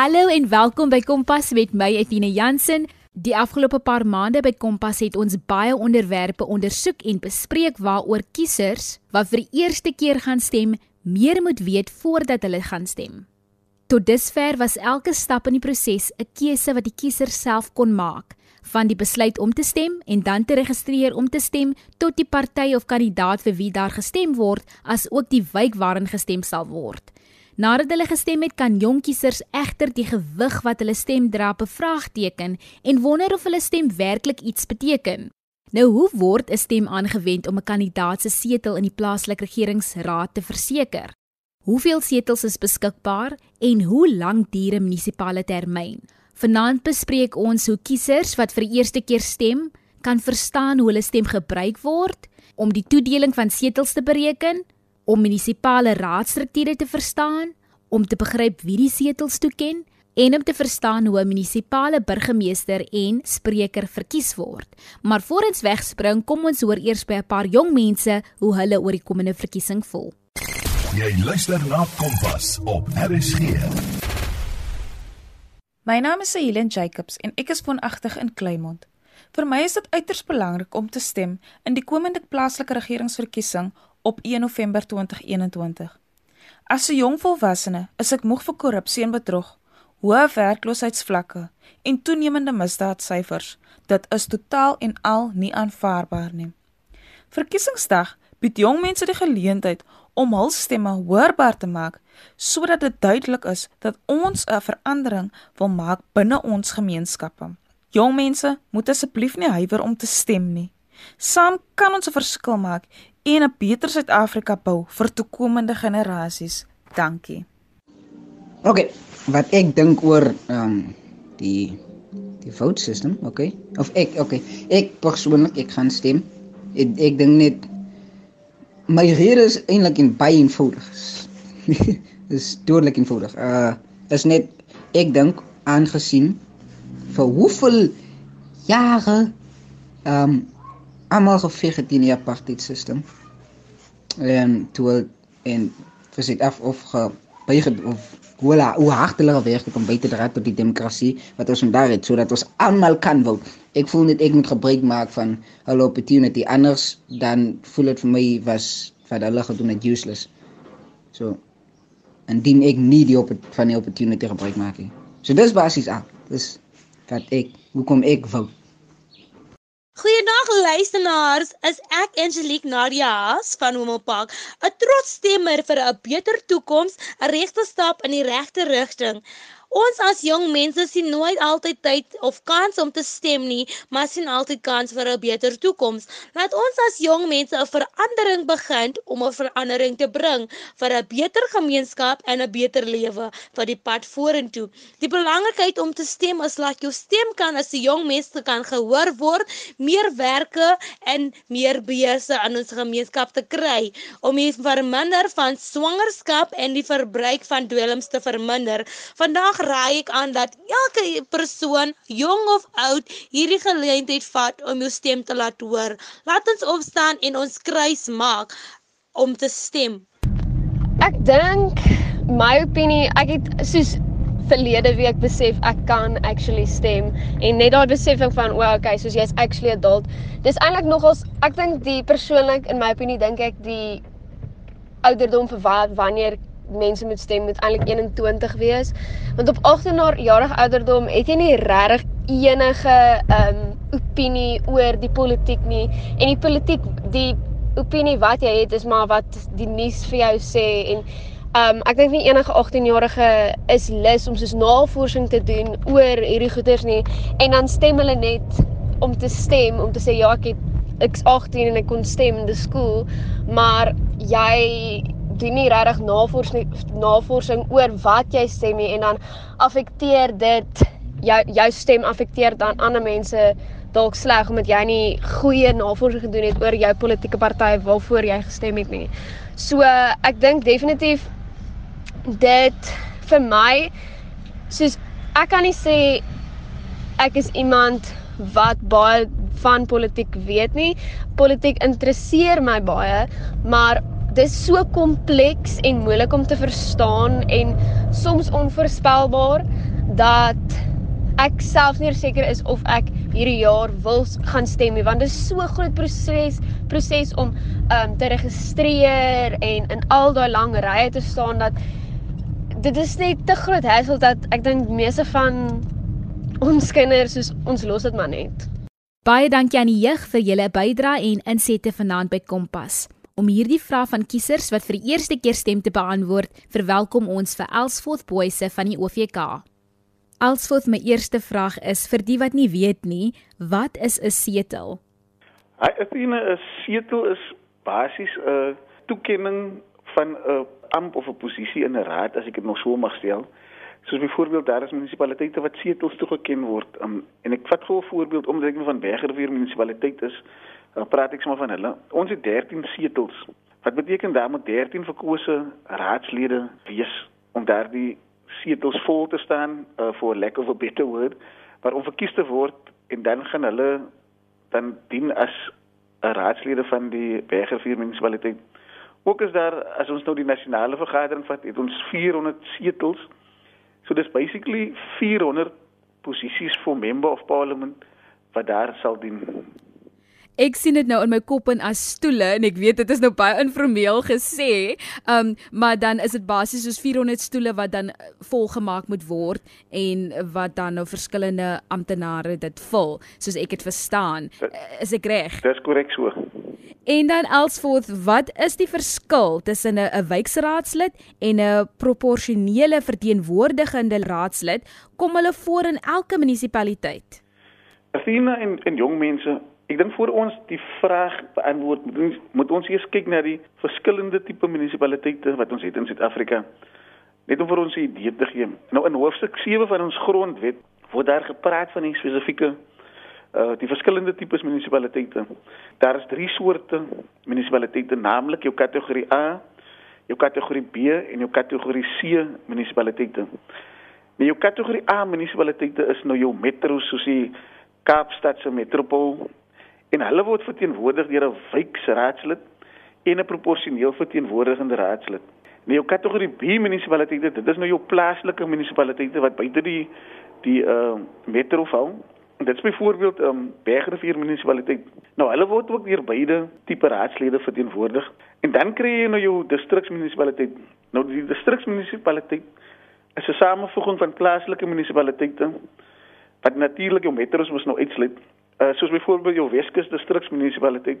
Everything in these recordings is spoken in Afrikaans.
Hallo en welkom by Kompas met my Etienne Jansen. Die afgelope paar maande by Kompas het ons baie onderwerpe ondersoek en bespreek waaroor kiesers wat vir die eerste keer gaan stem, meer moet weet voordat hulle gaan stem. Tot dusver was elke stap in die proses 'n keuse wat die kiezer self kon maak, van die besluit om te stem en dan te registreer om te stem tot die party of kandidaat vir wie daar gestem word, as ook die wijk waarin gestem sal word. Nadat hulle gestem het, kan jong kiesers egter die gewig wat hulle stem dra bevraagteken en wonder of hulle stem werklik iets beteken. Nou hoe word 'n stem aangewend om 'n kandidaat se setel in die plaaslike regeringsraad te verseker? Hoeveel setels is beskikbaar en hoe lank duur 'n munisipale termyn? Vanaand bespreek ons hoe kiesers wat vir die eerste keer stem, kan verstaan hoe hulle stem gebruik word om die toedeling van setels te bereken, om munisipale raadstrukture te verstaan, om te begryp wie die setels toeken en om te verstaan hoe 'n munisipale burgemeester en spreker verkies word. Maar voor ons wegspring, kom ons hoor eers by 'n paar jong mense hoe hulle oor die komende verkiesing voel. Jy luister na Kompas op RSG. My naam is Helen Jacobs en ek is woonagtig in Kleinmond. Vir my is dit uiters belangrik om te stem in die komende plaaslike regeringsverkiesing op 1 November 2021. As 'n jong volwassene is ek moeg vir korrupsie en bedrog, hoë werkloosheidsvlakke en toenemende misdaadsyfers. Dit is totaal en al nie aanvaarbaar nie. Verkiesingsdag bied jong mense die geleentheid om hul stemme hoorbaar te maak sodat dit duidelik is dat ons 'n verandering wil maak binne ons gemeenskappe. Jong mense moet asseblief nie huiwer om te stem nie. Saam kan ons 'n verskil maak en 'n beter Suid-Afrika bou vir toekomende generasies. Dankie. OK, wat ek dink oor ehm um, die die vote system, OK? Of ek OK, ek persoonlik ek gaan stem. Ek, ek dink net my rede is eintlik in baie eenvoudig. is dodelik eenvoudig. Uh is net ek dink aangesien vir hoeveel jare ehm um, almal geveg het in die apartheid stelsel. En toe en vir af of baie of hoe hoe harteliker werk om by te dra tot die demokrasie wat ons vandag het sodat ons almal kan vote. Ek voel net ek moet gebruik maak van hulle opportunity anders dan voel dit vir my was wat hulle gedoen het useless. So indien ek nie die op van die opportunity gebruik maak nie. So dis basies al. Dis wat ek hoekom ek vote. Goeiedag luisteraars, is ek Angelique Nadia Haas van Homelpark, 'n trots stemmer vir 'n beter toekoms, 'n regte stap in die regte rigting. Ons as jong mense sien nooit altyd tyd of kans om te stem nie, maar sien altyd kans vir 'n beter toekoms. Laat ons as jong mense 'n verandering begin om 'n verandering te bring vir 'n beter gemeenskap en 'n beter lewe vir die pad vorentoe. Die belangrikheid om te stem is dat jou stem kan as 'n jong mens kan gehoor word, meer werke en meer beurse aan ons gemeenskap te kry om die verminder van swangerskap en die verbruik van dwelms te verminder. Vandag raai ek aan dat elke persoon, jong of oud, hierdie geleentheid vat om jou stem te laat hoor. Laat ons opstaan en ons kruis maak om te stem. Ek dink my opinie, ek het soos verlede week besef ek kan actually stem en net daai besefing van o, well, okay, soos jy's actually adult. Dis eintlik nogals ek dink die persoonlik in my opinie dink ek die ouderdom vir wat wanneer mense moet stem moet eintlik 21 wees. Want op 18 jarige ouderdom het jy nie regtig enige ehm um, opinie oor die politiek nie. En die politiek die opinie wat jy het is maar wat die nuus vir jou sê en ehm um, ek dink nie enige 18-jarige is lus om soos navorsing te doen oor hierdie goeters nie en dan stem hulle net om te stem om te sê ja ek het ek's 18 en ek kon stem in die skool maar jy doen nie regtig navorsing navorsing oor wat jy stem nie en dan affekteer dit jou jou stem affekteer dan ander mense dalk sleg omdat jy nie goeie navorsing gedoen het oor jou politieke party waarvoor jy gestem het nie. So ek dink definitief dit vir my soos ek kan nie sê ek is iemand wat baie van politiek weet nie. Politiek interesseer my baie, maar dis so kompleks en moeilik om te verstaan en soms onvoorspelbaar. dat ek self nie seker is of ek hierdie jaar wil gaan stem nie want dit is so groot proses proses om um te registreer en in al daai lang rye te staan dat dit is net te groot hassle dat ek dink meeste van ons kinders soos ons los dit maar net. Baie dankie aan die jeug vir julle bydrae en insette vanaand by Kompas. Om hierdie vrae van kiesers wat vir die eerste keer stem te beantwoord, verwelkom ons vir Elsforth Boyse van die OVK. Elsforth, my eerste vraag is vir die wat nie weet nie, wat is 'n setel? Hy is 'n setel is basies 'n toekenning van 'n amp of 'n posisie in 'n raad as ek dit nog so mag stel. Soos byvoorbeeld daar is munisipaliteite wat setels toegeken word. Um, en ek vat gou 'n voorbeeld omdat ek van Bergerweer munisipaliteit is. Dan praat ek sommer van hulle. Ons het 13 setels. Wat beteken daar moet 13 verkose raadslede wees om daardie setels vol te staan uh, for lack of a better word, maar om verkies te word en dan gaan hulle dan dien as 'n raadslede van die Bergerveer munisipaliteit. Ook is daar as ons nou die nasionale vergadering vat, het ons 400 setels. So dis basically 400 posisies vir member of parliament wat daar sal dien. Ek sien dit nou in my kop en as stoele en ek weet dit is nou baie informeel gesê. Um maar dan is dit basies soos 400 stoele wat dan eh, volgemaak moet word en wat dan nou verskillende amptenare dit vul, soos ek dit verstaan. Eh, is ek reg? Dis korrek so. En dan Elsforth, wat is die verskil tussen 'n 'n wijkraadslid en 'n proporsionele verteenwoordigende raadslid? Kom hulle voor in elke munisipaliteit? Athena en en jong mense Ek dink voor ons die vraag beantwoord moet ons, moet ons eers kyk na die verskillende tipe munisipaliteite wat ons het in Suid-Afrika. Net om vir ons 'n idee te gee. Nou in hoofstuk 7 van ons grondwet word daar gepraat van die spesifieke uh die verskillende tipes munisipaliteite. Daar is drie soorte munisipaliteite, naamlik jou kategorie A, jou kategorie B en jou kategorie C munisipaliteite. Nou jou kategorie A munisipaliteite is nou jou metro soos die Kaapstad se metropool, en hulle word verteenwoordig deur 'n wijkraadslid en 'n proporsioneel verteenwoordigende raadslid. Nou jou kategorie B munisipaliteite, dit is nou jou plaaslike munisipaliteite wat buite die die uh metro val. En dit is byvoorbeeld um Bergrivier munisipaliteit. Nou hulle word ook deur beide tipe raadslede verteenwoordig. En dan kry jy nou jou distriksmunisipaliteit. Nou die distriksmunisipaliteit is 'n samevoeging van plaaslike munisipaliteite wat natuurlik jou metros mos nou uitsluit uh, soos byvoorbeeld jou Weskus distriksmunisipaliteit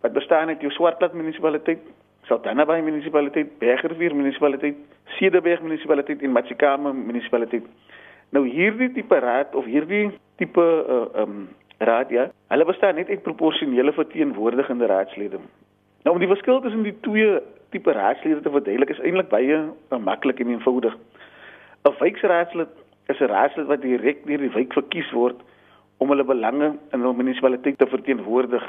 wat bestaan uit jou Swartland munisipaliteit, Saldanha munisipaliteit, Bergervier munisipaliteit, Cederberg munisipaliteit en Matsikama munisipaliteit. Nou hierdie tipe raad of hierdie tipe uh, um raad ja, hulle bestaan net uit proporsionele verteenwoordigende raadslede. Nou om die verskil tussen die twee tipe raadslede te verduidelik is eintlik baie uh, maklik en eenvoudig. 'n Wijkraadslid is 'n raadslid wat direk deur die wijk verkies word om hulle belange in hul munisipaliteit te verteenwoordig.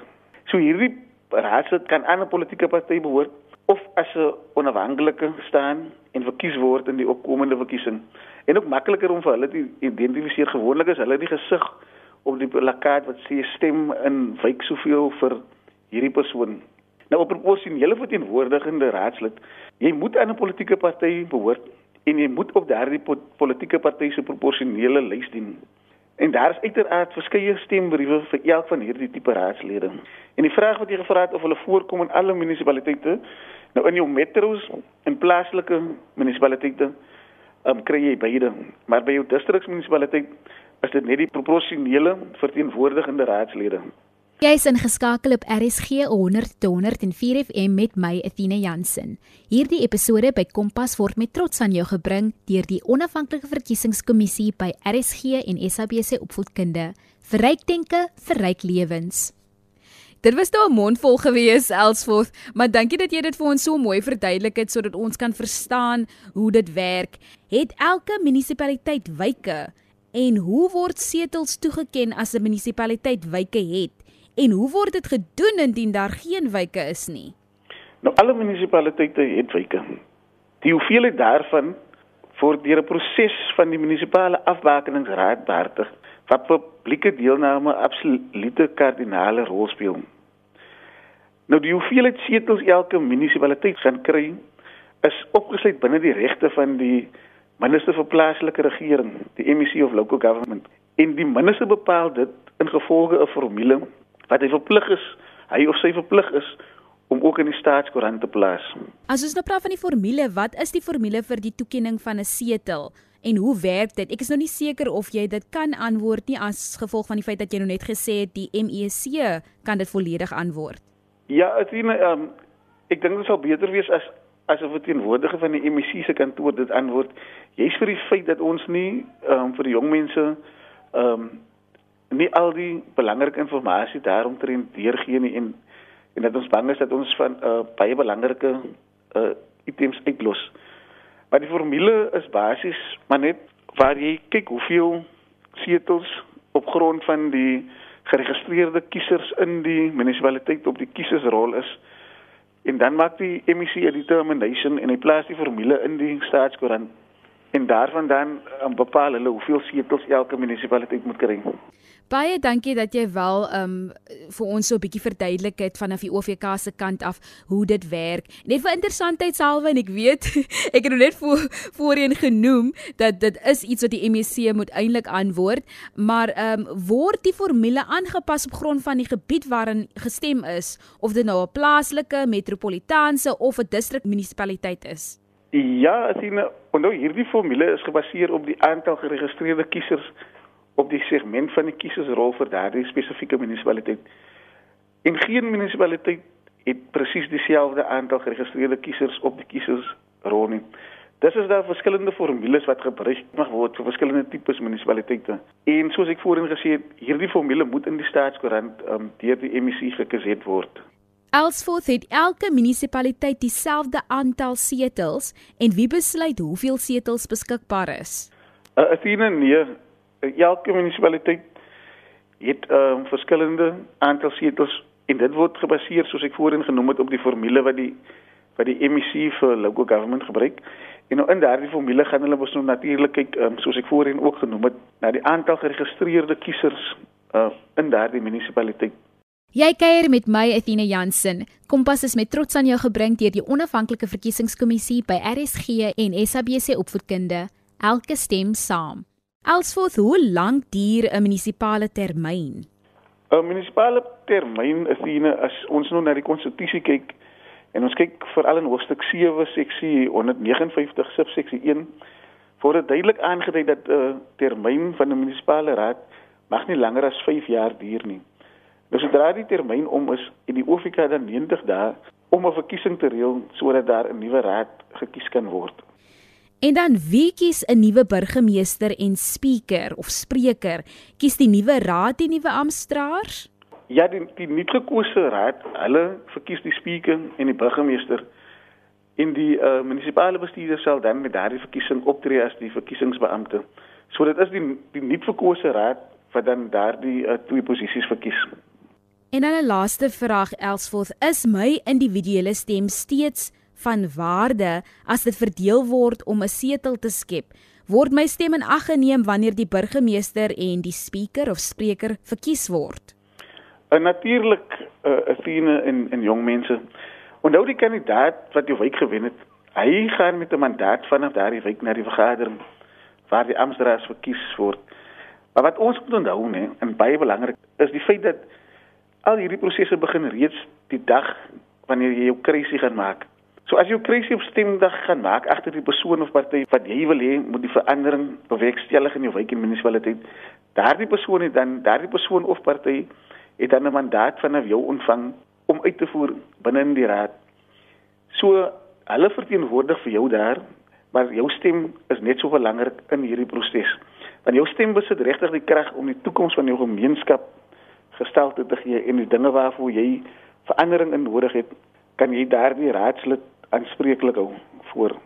So hierdie raadslid kan aan 'n politieke party behoort of as 'n onafhanklike staan en verkies word in die opkomende verkiesing. En ook makliker om vir hulle te identifiseer. Gewoonlik is hulle die gesig op die plakkaat wat sê stem in wyk soveel vir hierdie persoon. Nou op proporsionele verteenwoordigende raadslid, jy moet aan 'n politieke party behoort en jy moet op daardie politieke party se proporsionele lys dien. En daar is uiteraard verskeie stembriewe vir elk van hierdie tipe raadslede. En die vraag wat jy gevra het of hulle voorkom in alle munisipaliteite, nou in jou metros en plaaslike munisipaliteite, um, kry jy beide. Maar by jou distriksmunisipaliteit is dit net die proporsionele verteenwoordigende raadslede. Jy is ingeskakel op RSG 100 tot 104 FM met my Athena Jansen. Hierdie episode by Kompas word met trots aan jou gebring deur die onafhanklike verkiesingskommissie by RSG en SABC Opvoedkunde. Verryk denke, verryk lewens. Dit was nou 'n mondvol gewees Elsforth, maar dankie dat jy dit vir ons so mooi verduidelik het sodat ons kan verstaan hoe dit werk. Het elke munisipaliteit wyke en hoe word setels toegeken as 'n munisipaliteit wyke het? En hoe word dit gedoen indien daar geen wyke is nie? Nou alle munisipaliteite het wyke. Die hoeveelheid daarvan word deur 'n proses van die munisipale afbakeningsraad behartig wat publieke deelname absolute kardinale rol speel. Nou die hoeveelheid setels elke munisipaliteit gaan kry is opgesluit binne die regte van die minister vir plaaslike regering, die MEC of local government. En die minister bepaal dit in gevolge 'n formule wat hy verplig is, hy of sy verplig is om ook in die staatskoerant te plaas. As ons nou praat van die formule, wat is die formule vir die toekenning van 'n setel? En hoe werk dit? Ek is nou nie seker of jy dit kan antwoord nie as gevolg van die feit dat jy nou net gesê het die MEC kan dit volledig antwoord. Ja, sien ehm um, ek dink dit sal beter wees as as 'n verteenwoordiger van die MEC se kantoor dit antwoord. Jy's vir die feit dat ons nie um, vir die jong mense ehm um, nie al die belangrike inligting daaromtrent deurgee nie en en dat ons bang is dat ons van uh, baie belangrike uh, items uitlos. Maar die formule is basies maar net waar jy kyk hoeveel setels op grond van die geregistreerde kiesers in die munisipaliteit op die kiesersrol is en dan maak die MEC 'n determination en hy plaas die formule in die staatskoerant en daarvan dan um, bepaal hulle hoeveel setels elke munisipaliteit moet kry. Baie dankie dat jy wel um vir ons so 'n bietjie verduidelik het vanaf die OVK se kant af hoe dit werk. Net vir interessantheidshalwe en ek weet ek het nou net voor voorheen genoem dat dit is iets wat die MEC moet eintlik antwoord, maar um word die formule aangepas op grond van die gebied waarin gestem is of dit nou 'n plaaslike, metropolitaanse of 'n distrikmunisipaliteit is? Ja, sien, nou hierdie formule is gebaseer op die aantal geregistreerde kiesers op die segment van die kiesersrol vir daardie spesifieke munisipaliteit. En geen munisipaliteit het presies dieselfde aantal geregistreerde kiesers op die kiesersrol nie. Dis is daar verskillende formules wat gebruik mag word vir verskillende tipes munisipaliteite. En soos ek voorheen gesê het, hierdie formule moet in die staatskoerant um, deur die MEC gekeset word. Elsforth het elke munisipaliteit dieselfde aantal setels en wie besluit hoeveel setels beskikbaar is? Uh, Athena nee, elke munisipaliteit het 'n um, verskillende aantal setels en dit word gebaseer soos ek voorheen genoem het op die formule wat die wat die MEC vir local government gebruik. En nou in daardie formule gaan hulle mos nou natuurlik kyk um, soos ek voorheen ook genoem het na die aantal geregistreerde kiesers uh, in daardie munisipaliteit. Jy kuier met my Athena Jansen. Kompas is met trots aan jou gebring deur die onafhanklike verkiesingskommissie by RSG en SABC opvoedkunde. Elke stem saam. Elsforth, hoe lank duur 'n munisipale termyn? 'n Munisipale termyn is ene as ons nou na die konstitusie kyk en ons kyk veral in hoofstuk 7 seksie 159 subseksie 1 word dit duidelik aangedui dat 'n uh, termyn van 'n munisipale raad mag nie langer as 5 jaar duur nie. Nou sodra die termyn om is en die OFK dan 90 dae om 'n verkiesing te reël sodat daar 'n nuwe raad gekies kan word. En dan wie kies 'n nuwe burgemeester en spreker of spreker? Kies die nuwe raad die nuwe amptdraers? Ja, die die nuutgekose raad, hulle verkies die spreker en die burgemeester. En die uh, munisipale bestuurder sal dan met daardie verkiesing optree as die verkiesingsbeampte. So dit is die die nuutgekose raad wat dan daardie uh, twee posisies verkies. En dan 'n laaste vraag Elsforth, is my individuele stem steeds van waarde as dit verdeel word om 'n setel te skep? Word my stem in ag geneem wanneer die burgemeester en die spreker of spreker verkies word? En natuurlik, uh, Athene en en jong mense. Onthou die kandidaat wat die wijk gewen het, hy gaan met 'n mandaat vanaf daardie wijk na die vergadering waar die amptdraers verkies word. Maar wat ons moet onthou, nee, en baie belangrik, is die feit dat al hierdie prosesse begin reeds die dag wanneer jy jou kruisie gaan maak. So as jy jou kruisie op stemdag gaan maak agter die persoon of party wat jy wil hê moet die verandering bewerkstellig in jou wijk en munisipaliteit, daardie persoon het dan daardie persoon of party het dan 'n mandaat vanaf jou ontvang om uit te voer binne in die raad. So hulle verteenwoordig vir jou daar, maar jou stem is net so belangrik in hierdie proses. Want jou stem besit regtig die krag om die toekoms van jou gemeenskap gestelte te gee en die dinge waarvoor jy verandering in nodig het, kan jy daardie raadslid aanspreeklik hou voor.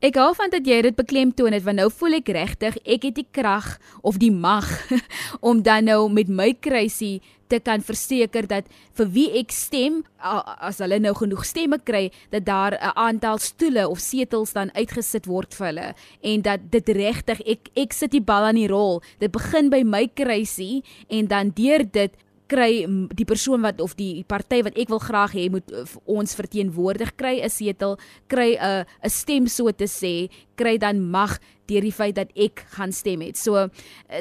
Ek hou van dat jy dit beklemtoon het want nou voel ek regtig ek het die krag of die mag om dan nou met my kruisie te kan verseker dat vir wie ek stem as hulle nou genoeg stemme kry dat daar 'n aantal stoele of setels dan uitgesit word vir hulle en dat dit regtig ek ek sit die bal aan die rol dit begin by my kruisie en dan deur dit kry die persoon wat of die party wat ek wil graag hê moet uh, ons verteenwoordig kry 'n setel, kry 'n 'n stem so te sê, kry dan mag deur die feit dat ek gaan stem het. So uh,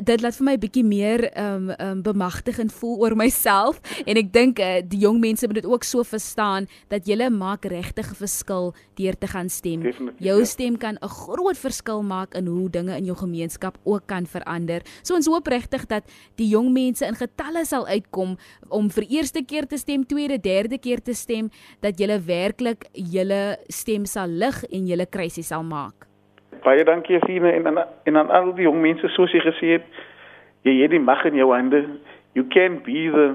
dit laat vir my 'n bietjie meer um um bemagtigend voel oor myself en ek dink uh, die jong mense moet dit ook so verstaan dat jy maak regtig 'n verskil deur te gaan stem. Definitief, jou ja. stem kan 'n groot verskil maak in hoe dinge in jou gemeenskap ook kan verander. So ons hoop regtig dat die jong mense in getalle sal uitkom om vir eerste keer te stem, tweede, derde keer te stem dat jy werklik julle stem sal lig en julle krisis sal maak. Baie dankie Fine en aan en aan al die jong mense soos jy gesê het, jy het die mag in jou hande. You can be the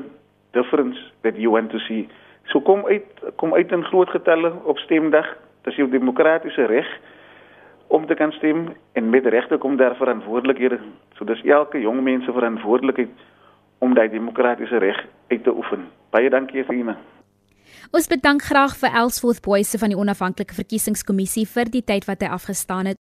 difference that you want to see. So kom uit kom uit in groot getalle op stemdag. Dit is jou demokratiese reg om te kan stem en met regte kom daar verantwoordelikhede. So dis elke jong mens se verantwoordelikheid om daai demokratiese reg uit te oefen. Baie dankie Fine. Ons bedank graag vir Elsworth Boyse van die onafhanklike verkiesingskommissie vir die tyd wat hy afgestaan het